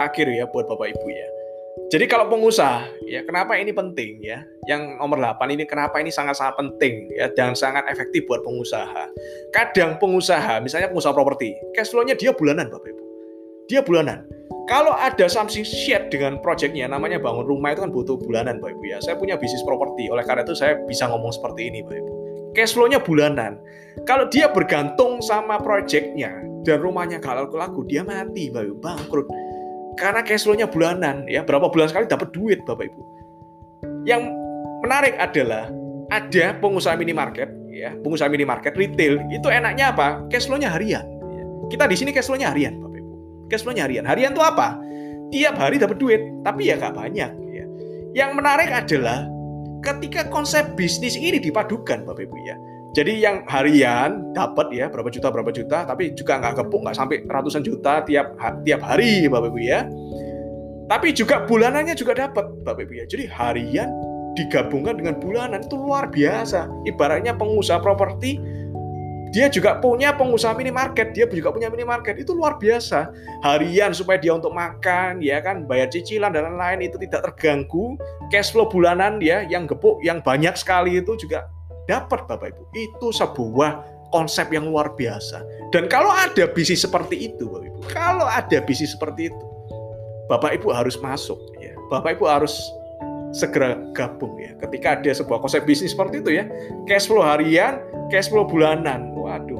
akhir ya buat Bapak Ibu ya. Jadi kalau pengusaha, ya kenapa ini penting ya? Yang nomor 8 ini kenapa ini sangat-sangat penting ya dan sangat efektif buat pengusaha. Kadang pengusaha, misalnya pengusaha properti, cash flow-nya dia bulanan Bapak Ibu. Dia bulanan. Kalau ada something share dengan projectnya, namanya bangun rumah itu kan butuh bulanan Bapak Ibu ya. Saya punya bisnis properti, oleh karena itu saya bisa ngomong seperti ini Bapak Ibu. Cash flow-nya bulanan. Kalau dia bergantung sama projectnya dan rumahnya kalau laku, dia mati Bapak Ibu, bangkrut karena cash flow-nya bulanan ya berapa bulan sekali dapat duit Bapak Ibu. Yang menarik adalah ada pengusaha minimarket ya, pengusaha minimarket retail itu enaknya apa? Cash flow-nya harian. Ya. Kita di sini cash flow-nya harian Bapak Ibu. Cash flow-nya harian. Harian itu apa? Tiap hari dapat duit, tapi ya nggak banyak ya. Yang menarik adalah ketika konsep bisnis ini dipadukan Bapak Ibu ya jadi yang harian dapat ya berapa juta berapa juta, tapi juga nggak kepuk nggak sampai ratusan juta tiap tiap hari bapak ibu ya. Tapi juga bulanannya juga dapat bapak ibu ya. Jadi harian digabungkan dengan bulanan itu luar biasa. Ibaratnya pengusaha properti dia juga punya pengusaha minimarket, dia juga punya minimarket itu luar biasa. Harian supaya dia untuk makan, ya kan, bayar cicilan dan lain-lain itu tidak terganggu. Cash flow bulanan ya yang gepuk, yang banyak sekali itu juga dapat Bapak Ibu. Itu sebuah konsep yang luar biasa. Dan kalau ada bisnis seperti itu Bapak Ibu, kalau ada bisnis seperti itu, Bapak Ibu harus masuk ya. Bapak Ibu harus segera gabung ya. Ketika ada sebuah konsep bisnis seperti itu ya, cash flow harian, cash flow bulanan. Waduh,